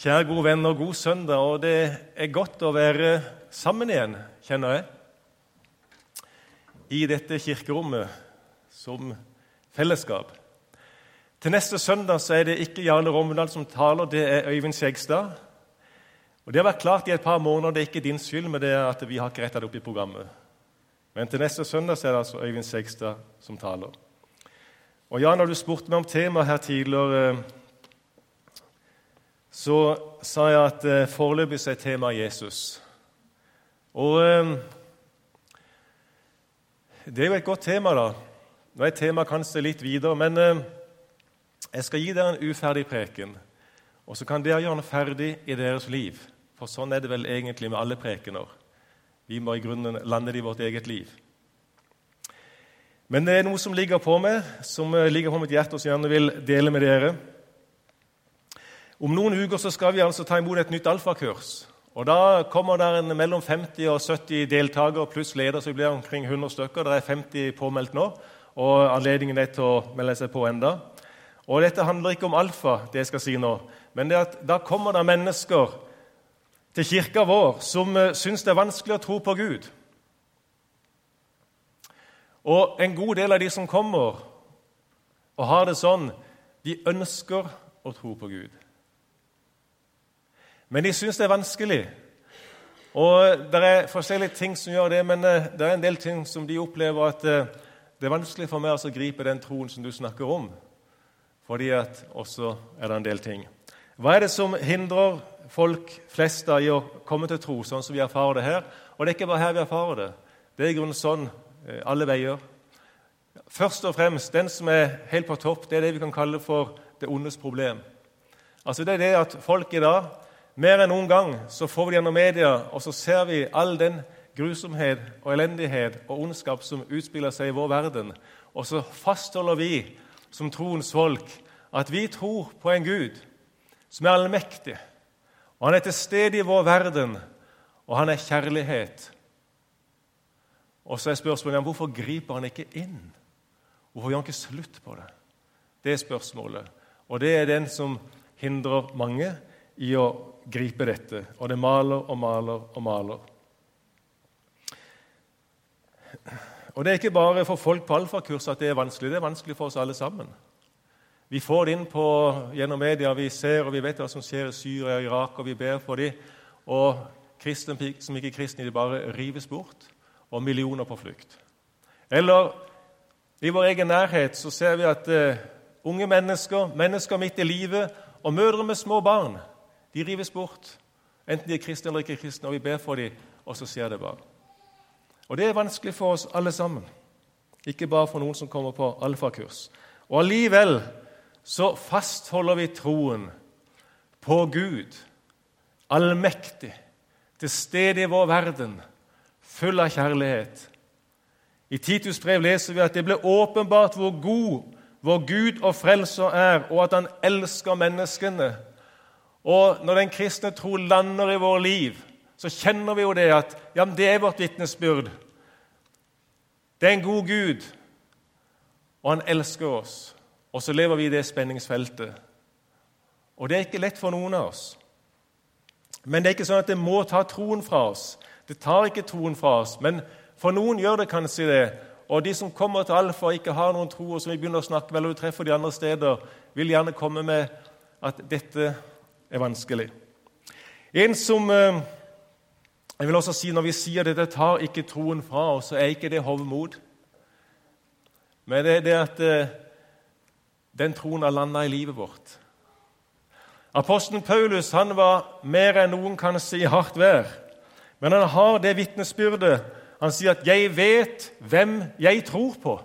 Kjære gode venner, god søndag. Og det er godt å være sammen igjen, kjenner jeg. I dette kirkerommet som fellesskap. Til neste søndag så er det ikke Jarle Rommeldal som taler, det er Øyvind Skjegstad. Og Det har vært klart i et par måneder, det er ikke din skyld, men det er at vi har ikke retta det opp i programmet. Men til neste søndag så er det altså Øyvind Skjegstad som taler. Og Jan, når du spurte meg om temaet her tidligere så sa jeg at eh, foreløpig er temaet Jesus. Og eh, det er jo et godt tema, da. Nå er temaet kanskje litt videre, men eh, jeg skal gi dere en uferdig preken. Og så kan dere gjøre den ferdig i deres liv. For sånn er det vel egentlig med alle prekener. Vi må i grunnen lande det i vårt eget liv. Men det er noe som ligger på meg, som ligger på mitt hjerte, og som jeg gjerne vil dele med dere. Om noen uker så skal vi altså ta imot et nytt alfakurs. Og Da kommer det en mellom 50 og 70 deltakere pluss leder, så vi blir omkring 100 stykker. Det er 50 påmeldt nå, og anledningen er til å melde seg på enda. Og Dette handler ikke om alfa, det jeg skal si nå, men det at da kommer det mennesker til kirka vår som uh, syns det er vanskelig å tro på Gud. Og en god del av de som kommer og har det sånn, de ønsker å tro på Gud. Men de syns det er vanskelig. Og Det er forskjellige ting som gjør det, men eh, det er en del ting som de opplever at eh, det er vanskelig for meg å gripe den troen som du snakker om. Fordi at også er det en del ting. Hva er det som hindrer folk flest da i å komme til tro, sånn som vi erfarer det her? Og det er ikke bare her vi erfarer det. Det er i grunnen sånn eh, alle veier. Først og fremst, den som er helt på topp, det er det vi kan kalle for det ondes problem. Altså Det er det at folk i dag mer enn noen gang så får vi det gjennom media, og så ser vi all den grusomhet og elendighet og ondskap som utspiller seg i vår verden. Og så fastholder vi som troens folk at vi tror på en Gud som er allmektig. Og Han er til stede i vår verden, og han er kjærlighet. Og så er spørsmålet hvorfor griper han ikke inn? Hvorfor gjør han ikke slutt på det? Det er spørsmålet. Og det er den som hindrer mange i å gripe dette. Og det maler og maler og maler. Og Det er ikke bare for folk på alfakurs at det er vanskelig. Det er vanskelig for oss alle sammen. Vi får det inn på, gjennom media, vi ser og vi vet hva som skjer i Syria og Irak, og vi ber for dem. Og kristne som ikke er kristne, de bare rives bort, og millioner på flukt. Eller i vår egen nærhet så ser vi at uh, unge mennesker, mennesker midt i livet, og mødre med små barn de rives bort, enten de er kristne eller ikke kristne, og vi ber for dem, og så skjer det bare. Og Det er vanskelig for oss alle sammen, ikke bare for noen som kommer på alfakurs. Og Allikevel så fastholder vi troen på Gud, allmektig, til stede i vår verden, full av kjærlighet. I Titus brev leser vi at det ble åpenbart hvor god vår Gud og Frelser er, og at han elsker menneskene og når den kristne tro lander i vår liv, så kjenner vi jo det at ja, det er vårt vitnesbyrd. Det er en god Gud, og han elsker oss. Og så lever vi i det spenningsfeltet. Og det er ikke lett for noen av oss. Men det er ikke sånn at det må ta troen fra oss. Det tar ikke troen fra oss, men for noen gjør det kanskje det. Og de som kommer til Alfa og ikke har noen tro, og som vi begynner å snakke med, eller vi treffer de andre steder, vil gjerne komme med at dette er vanskelig. En som eh, jeg vil også si Når vi sier dette tar ikke troen fra oss, så er ikke det hovmod. Men det er det at eh, den troen har landa i livet vårt. Apostelen Paulus han var mer enn noen kan si hardt vær. Men han har det vitnesbyrdet. Han sier at 'jeg vet hvem jeg tror på'.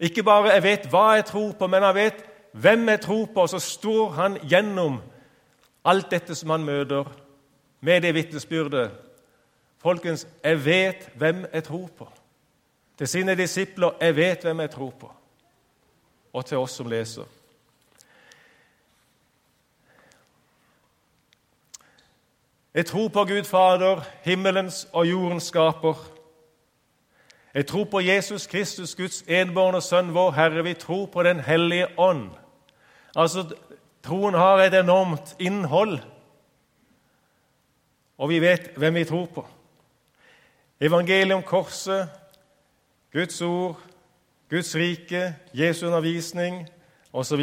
Ikke bare 'jeg vet hva jeg tror på', men han vet hvem jeg tror på, så står han gjennom alt dette som han møter, med det vitnesbyrdet. Folkens, jeg vet hvem jeg tror på. Til sine disipler jeg vet hvem jeg tror på. Og til oss som leser. Jeg tror på Gud Fader, himmelens og jordens skaper. Jeg tror på Jesus Kristus, Guds enbårne Sønn, vår Herre. Vi tror på Den hellige ånd Altså, Troen har et enormt innhold, og vi vet hvem vi tror på. Evangeliet om korset, Guds ord, Guds rike, Jesu undervisning osv.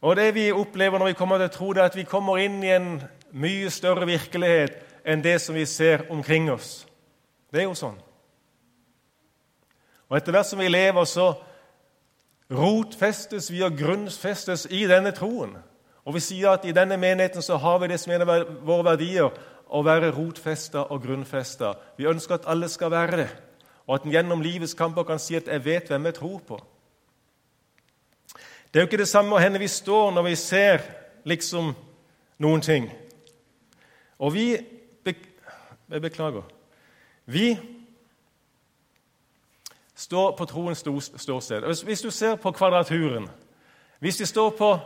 Og det vi opplever når vi kommer til tro, det er at vi kommer inn i en mye større virkelighet enn det som vi ser omkring oss. Det er jo sånn. Og etter hvert som vi lever, så rotfestes vi og grunnfestes i denne troen. Og vi sier at i denne menigheten så har vi det som er våre verdier, å være rotfesta og grunnfesta. Vi ønsker at alle skal være det, og at en gjennom livets kamper kan si at 'jeg vet hvem jeg tror på'. Det er jo ikke det samme hvor vi står når vi ser liksom noen ting. Og vi Jeg beklager. Vi står på troens ståsted. Hvis du ser på Kvadraturen Hvis vi står på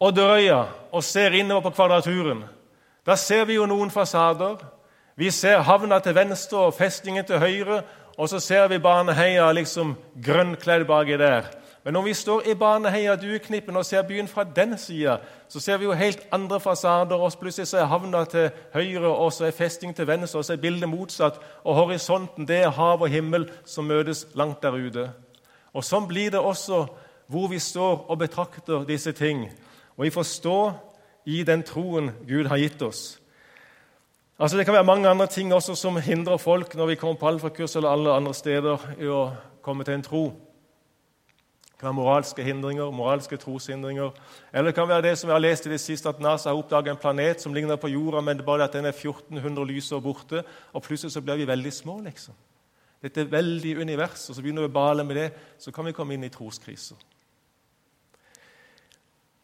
Odderøya og ser innover på Kvadraturen, da ser vi jo noen fasader. Vi ser havna til venstre og festningen til høyre, og så ser vi Baneheia liksom grønnkledd baki der. Men når vi står i Baneheia dueknippen og ser byen fra den sida, så ser vi jo helt andre fasader, og plutselig så er havna til høyre, og så er festing til venstre, og så er bildet motsatt, og horisonten det er hav og himmel som møtes langt der ute. Og Sånn blir det også hvor vi står og betrakter disse ting. Og vi får stå i den troen Gud har gitt oss. Altså Det kan være mange andre ting også som hindrer folk når vi kommer på alfakurs eller alle andre steder, i å komme til en tro. Det kan være moralske hindringer, moralske troshindringer. Eller det kan være det som vi har lest i det siste, at NASA har oppdaget en planet som ligner på jorda, men det er bare at den er 1400 lysår borte, og plutselig så blir vi veldig små. liksom. Dette er veldig univers, og så begynner vi å bale med det, så kan vi komme inn i troskriser.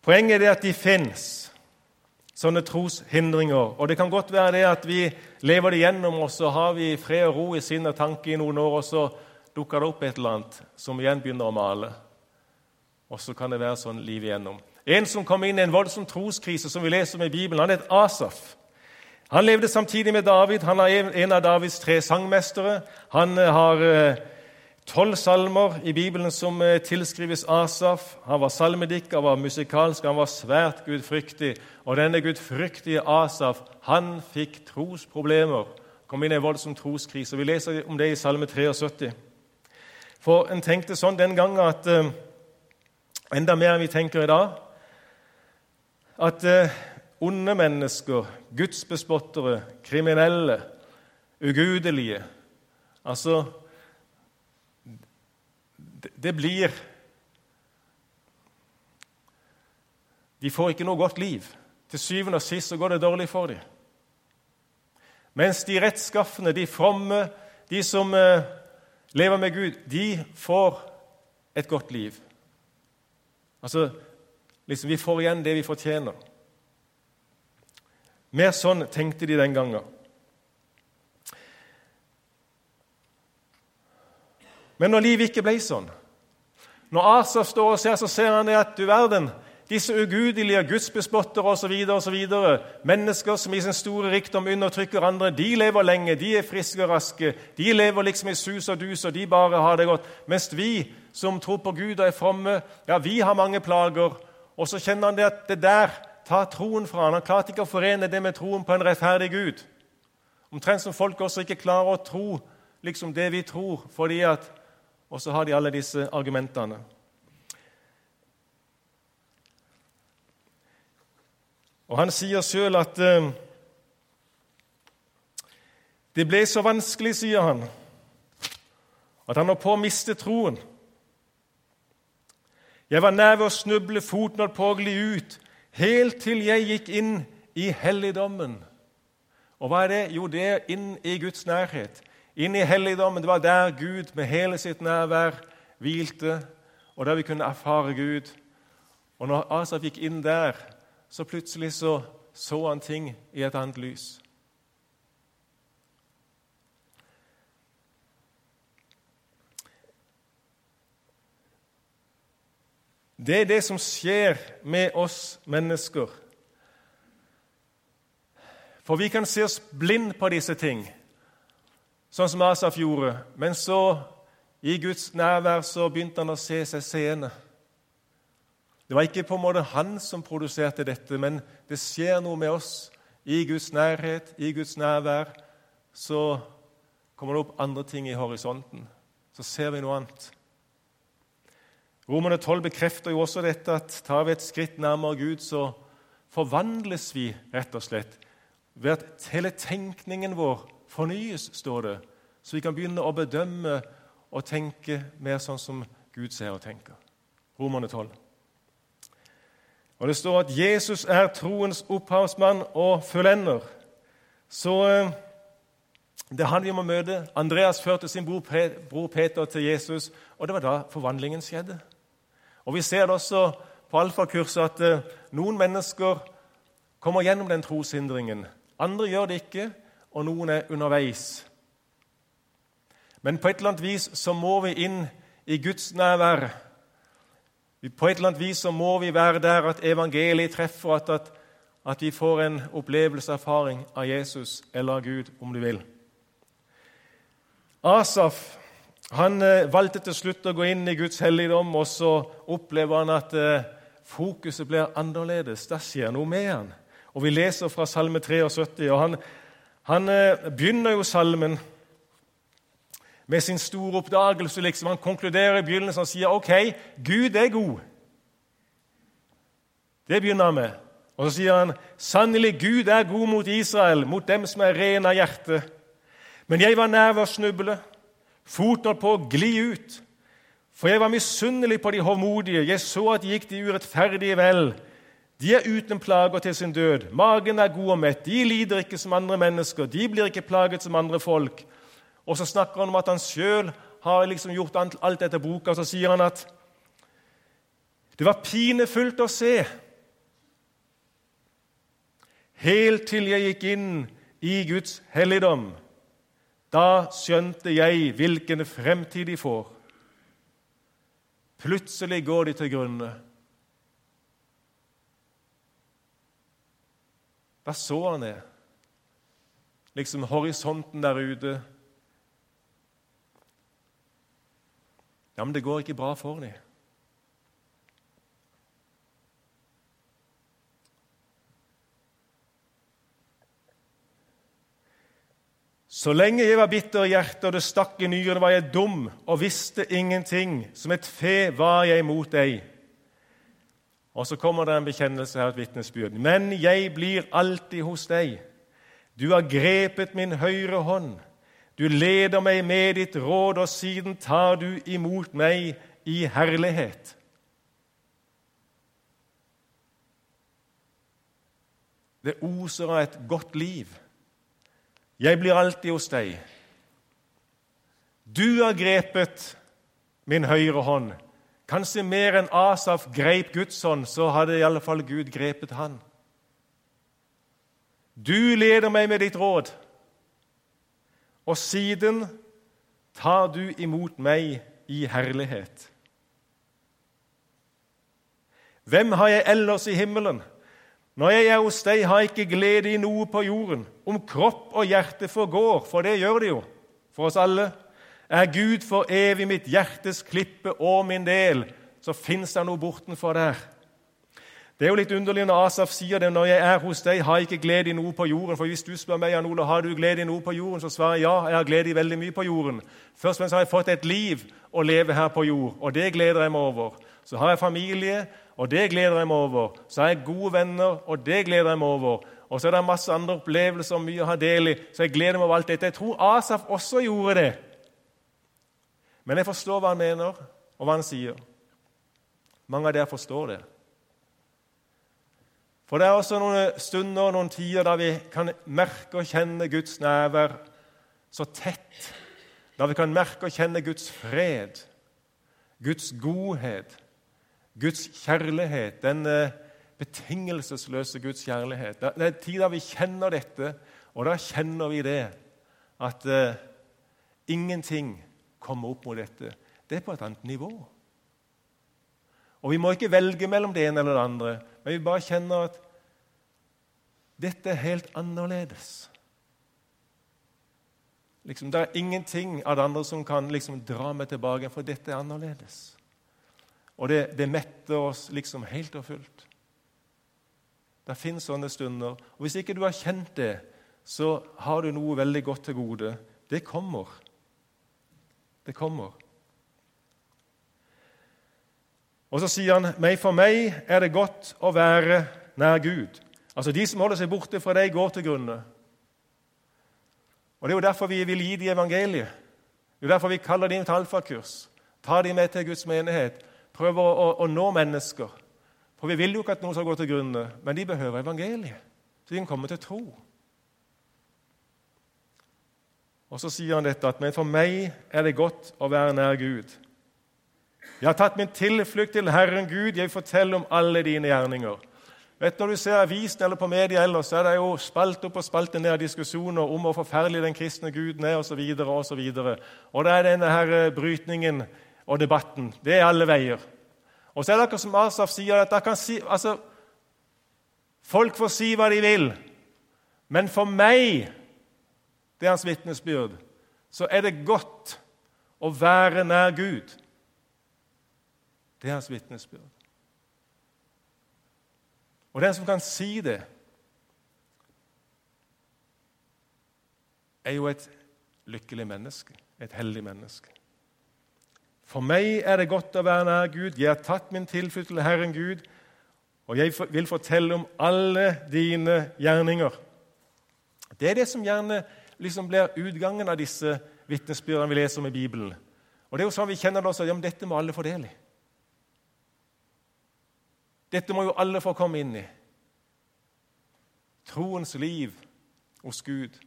Poenget er at de fins, sånne troshindringer. Og det kan godt være det at vi lever det gjennom, og så har vi fred og ro i sinn og tanke i noen år, og så dukker det opp et eller annet som igjen begynner å male. Og så kan det være sånn livet igjennom. En som kom inn i en voldsom troskrise, som vi leser om i Bibelen, han het Asaf. Han levde samtidig med David. Han er en av Davids tre sangmestere. Han eh, har eh, tolv salmer i Bibelen som eh, tilskrives Asaf. Han var salmedikker, var musikalsk, han var svært gudfryktig. Og denne gudfryktige Asaf han fikk trosproblemer. Kom inn i en voldsom troskrise. Vi leser om det i Salme 73. For en tenkte sånn den gangen at enda mer enn vi tenker i dag. At eh, onde mennesker, gudsbespottere, kriminelle, ugudelige Altså det, blir De får ikke noe godt liv. Til syvende og sist så går det dårlig for dem. Mens de rettskaffende, de fromme, de som eh, lever med Gud, de får et godt liv. Altså, liksom, Vi får igjen det vi fortjener. Mer sånn tenkte de den gangen. Men når livet ikke ble sånn Når Asaf står og ser, så ser han det at du verden, disse ugudelige gudsbespottere osv., mennesker som i sin store rikdom undertrykker andre, de lever lenge, de er friske og raske, de lever liksom i sus og dus, og de bare har det godt. Mens vi som tror på Gud og er fromme, ja, vi har mange plager. Og så kjenner han det at det der tar troen fra han. Han klarte ikke å forene det med troen på en rettferdig Gud. Omtrent som folk også ikke klarer å tro liksom det vi tror, fordi at Og så har de alle disse argumentene. Og Han sier sjøl at uh, det ble så vanskelig, sier han, at han holdt på å miste troen. Jeg var nær ved å snuble, foten gli ut, helt til jeg gikk inn i helligdommen. Og hva er det? Jo, det er inn i Guds nærhet. Inn i helligdommen. Det var der Gud med hele sitt nærvær hvilte, og der vi kunne erfare Gud. Og når Asaf gikk inn der, så plutselig så, så han ting i et annet lys. Det er det som skjer med oss mennesker. For vi kan se oss blind på disse ting, sånn som Asaf gjorde. Men så, i Guds nærvær, så begynte han å se seg seende. Det var ikke på en måte han som produserte dette, men det skjer noe med oss i Guds nærhet, i Guds nærvær. Så kommer det opp andre ting i horisonten. Så ser vi noe annet. Romerne 12 bekrefter jo også dette at tar vi et skritt nærmere Gud, så forvandles vi rett og slett ved at hele tenkningen vår fornyes, står det, så vi kan begynne å bedømme og tenke mer sånn som Gud ser og tenker. Romerne 12. Og Det står at Jesus er troens opphavsmann og fullender. Så eh, det er han vi må møte. Andreas førte sin bror Peter til Jesus, og det var da forvandlingen skjedde. Og Vi ser det også på alfakurset at eh, noen mennesker kommer gjennom den troshindringen. Andre gjør det ikke, og noen er underveis. Men på et eller annet vis så må vi inn i Guds nærvær. På et eller annet vis så må vi være der at evangeliet treffer, at, at, at vi får en opplevelse, erfaring av Jesus eller av Gud, om du vil. Asaf han eh, valgte til slutt å gå inn i Guds helligdom, og så opplever han at eh, fokuset blir annerledes. Det skjer noe med han. Og Vi leser fra Salme 73. og Han, han eh, begynner jo salmen med sin store oppdagelse. Liksom. Han konkluderer i begynnelsen og sier ok, Gud er god. Det begynner han med. Og så sier han sannelig Gud er god mot Israel, mot dem som er rene av hjerte. Men jeg var nær ved å snuble. Foten holdt på å gli ut. For jeg var misunnelig på de hovmodige. Jeg så at de gikk de urettferdige vel. De er uten plager til sin død. Magen er god og mett. De lider ikke som andre mennesker. De blir ikke plaget som andre folk. Og så snakker han om at han sjøl har liksom gjort alt etter boka. og Så sier han at det var pinefullt å se helt til jeg gikk inn i Guds helligdom. Da skjønte jeg hvilken fremtid de får. Plutselig går de til grunne. Da så han det. Liksom horisonten der ute. Ja, men det går ikke bra for dem. Så lenge jeg var bitter i hjertet og det stakk i nyrene, var jeg dum og visste ingenting. Som et fe var jeg mot deg. Og så kommer det en bekjennelse her, et vitnesbyrd. Men jeg blir alltid hos deg. Du har grepet min høyre hånd. Du leder meg med ditt råd, og siden tar du imot meg i herlighet. Det oser av et godt liv. Jeg blir alltid hos deg. Du har grepet min høyre hånd. Kanskje mer enn Asaf grep Guds hånd, så hadde i alle fall Gud grepet han. Du leder meg med ditt råd, og siden tar du imot meg i herlighet. Hvem har jeg ellers i himmelen? Når jeg er hos deg, har jeg ikke glede i noe på jorden. Om kropp og hjerte forgår, for det gjør det jo for oss alle, er Gud for evig mitt hjertes klippe og min del, så fins det noe bortenfor der. Det er jo litt underlig når Asaf sier det når jeg er hos deg, har jeg ikke glede i noe på jorden. For hvis du spør meg Jan Ole, har du glede i noe på jorden, så svarer jeg ja, jeg har glede i veldig mye på jorden. Først og fremst har jeg fått et liv å leve her på jord, og det gleder jeg meg over. Så har jeg familie, og det gleder jeg meg over. Så har jeg gode venner, og det gleder jeg meg over. Og så er det masse andre opplevelser og mye å ha del i, så jeg gleder meg over alt dette. Jeg tror Asaf også gjorde det. Men jeg forstår hva han mener, og hva han sier. Mange av dere forstår det. For det er også noen stunder noen tider da vi kan merke og kjenne Guds nærvær så tett. Da vi kan merke og kjenne Guds fred, Guds godhet, Guds kjærlighet, den eh, betingelsesløse Guds kjærlighet. Det er en tid da vi kjenner dette, og da kjenner vi det at uh, ingenting kommer opp mot dette. Det er på et annet nivå. Og Vi må ikke velge mellom det ene eller det andre, men vi bare kjenner at dette er helt annerledes. Liksom, det er ingenting av det andre som kan liksom dra meg tilbake, for dette er annerledes. og det, det metter oss liksom helt og fullt. Det fins sånne stunder. Og Hvis ikke du har kjent det, så har du noe veldig godt til gode. Det kommer. Det kommer. Og så sier han, 'Men for meg er det godt å være nær Gud. Altså De som holder seg borte fra deg, går til grunne. Og Det er jo derfor vi vil gi dem evangeliet. Det er jo derfor vi kaller dem til alfakurs. Ta dem med til Guds menighet. Prøve å, å, å, nå mennesker. For vi vil jo ikke at noen skal gå til grunne, men de behøver evangeliet. Så de kan komme til tro. Og så sier han dette at men for meg er det godt å være nær Gud. Jeg har tatt min tilflukt til Herren Gud, jeg vil fortelle om alle dine gjerninger. Vet, Når du ser avisen eller på media ellers, så er det jo spalt opp og spalt ned diskusjoner om hvor forferdelig den kristne guden er, osv. Og, så videre, og det er denne her eh, brytningen og debatten. Det er alle veier. Og så er det akkurat som Asaf sier, at si, altså, folk får si hva de vil, men for meg, det er hans vitnesbyrd, så er det godt å være nær Gud. Det er hans vitnesbyrd. Og den som kan si det, er jo et lykkelig menneske, et heldig menneske. For meg er det godt å være nær Gud. Jeg har tatt min tilflukt til Herren Gud, og jeg vil fortelle om alle dine gjerninger. Det er det som gjerne liksom blir utgangen av disse vitnesbyrdene vi leser om i Bibelen. Og det er jo sånn vi kjenner det også, ja, men Dette må alle få del i. Dette må jo alle få komme inn i. Troens liv hos Gud.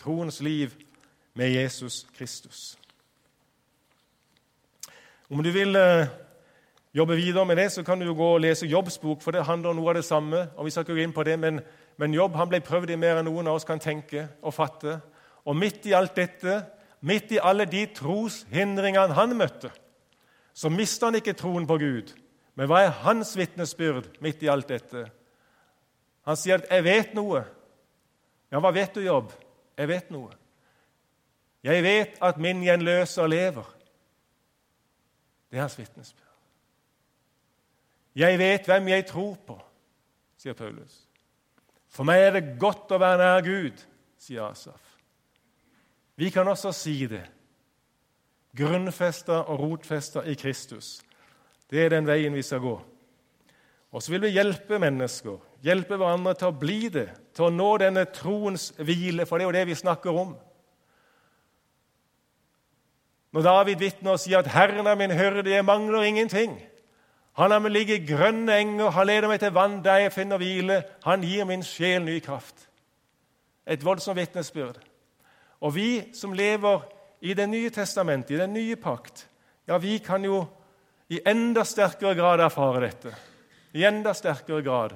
Troens liv med Jesus Kristus. Om du vil eh, jobbe videre med det, så kan du jo gå og lese Jobbs bok, for det handler om noe av det samme. og vi skal ikke gå inn på det, Men, men Jobb han ble prøvd i mer enn noen av oss kan tenke og fatte. Og midt i alt dette, midt i alle de troshindringene han møtte, så mista han ikke troen på Gud. Men hva er hans vitnesbyrd midt i alt dette? Han sier at 'jeg vet noe'. Ja, hva vet du, Jobb? Jeg vet noe. Jeg vet at min gjenløser lever. Det er hans vitnesbyrd. Jeg vet hvem jeg tror på, sier Paulus. For meg er det godt å være nær Gud, sier Asaf. Vi kan også si det. Grunnfesta og rotfesta i Kristus. Det er den veien vi skal gå. Og så vil vi hjelpe mennesker, hjelpe hverandre til å bli det, til å nå denne troens hvile, for det er jo det vi snakker om. Når David vitner og sier at 'Herren er min hyrde, jeg mangler ingenting'. Han har meg ligge i grønne enger, han leder meg til vann der jeg finner hvile. Han gir min sjel ny kraft. Et voldsomt vitnesbyrd. Og vi som lever i Det nye testamentet, i den nye pakt, ja, vi kan jo i enda sterkere grad erfare dette. I enda sterkere grad.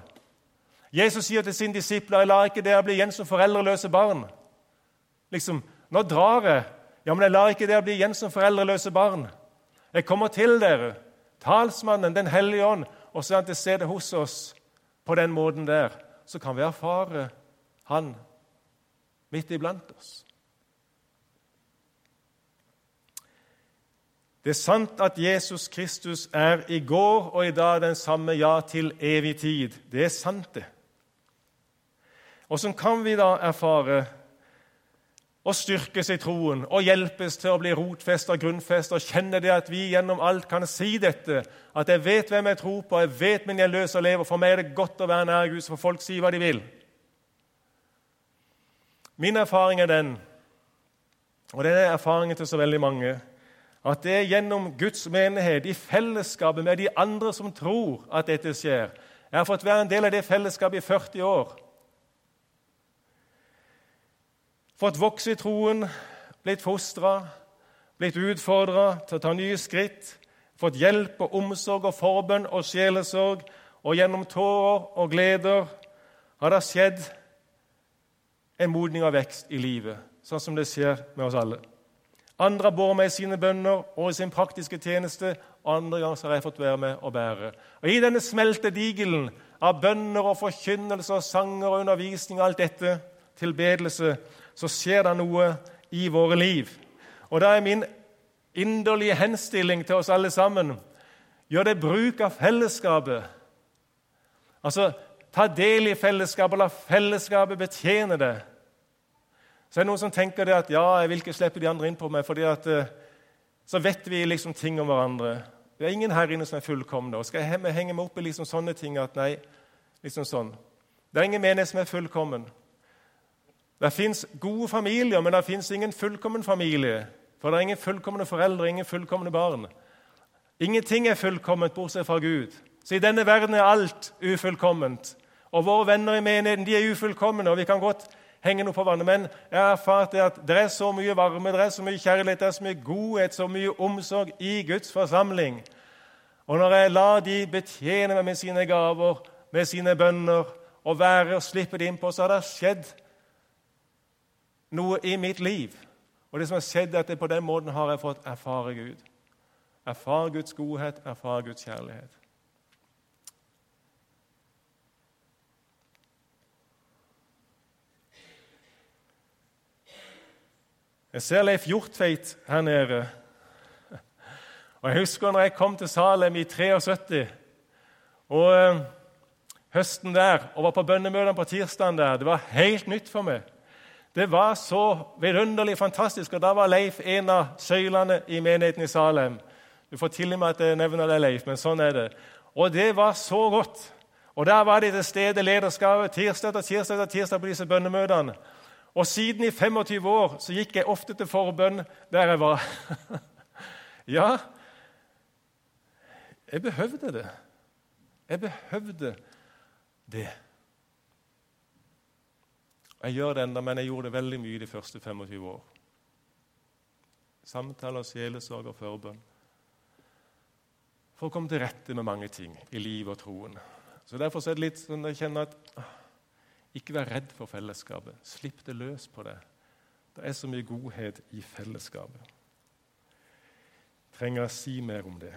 Jesus sier til sine disipler jeg lar ikke dere bli igjen som foreldreløse barn. Liksom, Nå drar jeg. Ja, men jeg lar ikke dere bli igjen som foreldreløse barn. Jeg kommer til dere, talsmannen, Den hellige ånd, og så er han til stede hos oss på den måten der. Så kan vi erfare Han midt iblant oss. Det er sant at Jesus Kristus er i går og i dag den samme, ja, til evig tid. Det er sant, det. Åssen kan vi da erfare og styrkes i troen og hjelpes til å bli rotfesta og grunnfesta og kjenne det at vi gjennom alt kan si dette, at jeg vet hvem jeg tror på, jeg vet min jeg løser og lever. For meg er det godt å være nær Gud, så får folk si hva de vil. Min erfaring er den, og det er erfaringen til så veldig mange, at det er gjennom Guds menighet, i fellesskapet med de andre som tror at dette skjer. Jeg har fått være en del av det fellesskapet i 40 år. Fått vokse i troen, blitt fostra, blitt utfordra til å ta nye skritt. Fått hjelp og omsorg og forbønn og sjelesorg. Og gjennom tårer og gleder har det skjedd en modning og vekst i livet, sånn som det skjer med oss alle. Andre har båret meg i sine bønner og i sin praktiske tjeneste. Andre ganger har jeg fått være med og bære. Og I denne smeltedigelen av bønner og forkynnelse og sanger og undervisning og alt dette, tilbedelse, så skjer det noe i våre liv. Og da er min inderlige henstilling til oss alle sammen Gjør det bruk av fellesskapet. Altså, ta del i fellesskapet, la fellesskapet betjene det. Så er det noen som tenker det at ja, jeg vil ikke slippe de andre inn på meg, fordi at eh, så vet vi liksom ting om hverandre. Det er ingen her inne som er fullkomne. Og skal jeg henge meg opp i liksom sånne ting at nei, liksom sånn. Det er ingen menighet som er fullkommen. Det fins gode familier, men det fins ingen fullkommen familie. For det er ingen fullkomne foreldre, ingen fullkomne barn. Ingenting er fullkomment bortsett fra Gud. Så i denne verden er alt ufullkomment. Og våre venner i menigheten de er ufullkomne, og vi kan godt henge noe på vannet. Men jeg har erfart at det er så mye varme, det er så mye kjærlighet, det er så mye godhet, så mye omsorg i Guds forsamling. Og når jeg lar de betjene meg med sine gaver, med sine bønner, og være og slippe det innpå, så har det skjedd noe i mitt liv. Og det som har skjedd, er at det på den måten har jeg fått erfare Gud. Erfare Guds godhet, erfare Guds kjærlighet. Jeg ser Leif Hjortveit her nede. Og Jeg husker når jeg kom til Salem i 73 og øh, høsten der og var på bønnemøtene på tirsdagen der. Det var helt nytt for meg. Det var så vidunderlig fantastisk. Og da var Leif en av søylene i menigheten i Salem. Du får til og med at jeg nevner deg, Leif, men sånn er det. Og det var så godt. Og der var de til stede, lederskapet, tirsdag etter tirsdag etter tirsdag på disse bønnemøtene. Og siden i 25 år så gikk jeg ofte til forbønn der jeg var. ja, jeg behøvde det. Jeg behøvde det. Jeg gjør det enda, men jeg gjorde det veldig mye de første 25 år. Samtaler, sjelesorg og forbønn. For å komme til rette med mange ting i livet og troen. Så Derfor er det litt sånn jeg kjenner at ah, ikke vær redd for fellesskapet. Slipp det løs på det. Det er så mye godhet i fellesskapet. Trenger jeg si mer om det?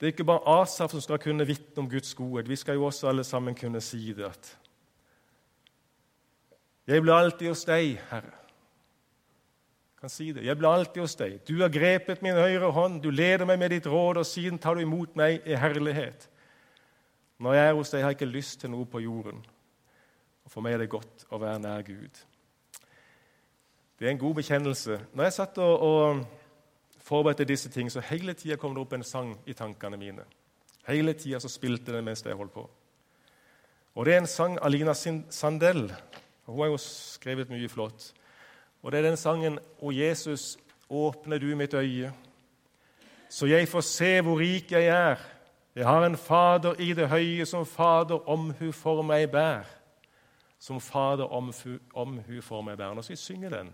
Det er ikke bare Asaf som skal kunne vitne om Guds godhet. Vi skal jo også alle sammen kunne si det. at Jeg blir alltid hos deg, Herre. Jeg kan si det. Jeg blir alltid hos deg. Du har grepet min høyre hånd, du leder meg med ditt råd, og siden tar du imot meg i herlighet. Når jeg er hos deg, har jeg ikke lyst til noe på jorden. Og For meg er det godt å være nær Gud. Det er en god bekjennelse. Når jeg satt og, og forberedte disse ting, så hele tida kom det opp en sang i tankene mine. Hele tida spilte den mens jeg holdt på. Og Det er en sang av Lina Sandell. Hun har jo skrevet mye flott. Og Det er den sangen 'O Jesus, åpne du mitt øye', så jeg får se hvor rik jeg er. Jeg har en Fader i det høye, som Fader omhu for meg bær. Som Fader omhu, omhu for meg bær. Nå skal vi synge den.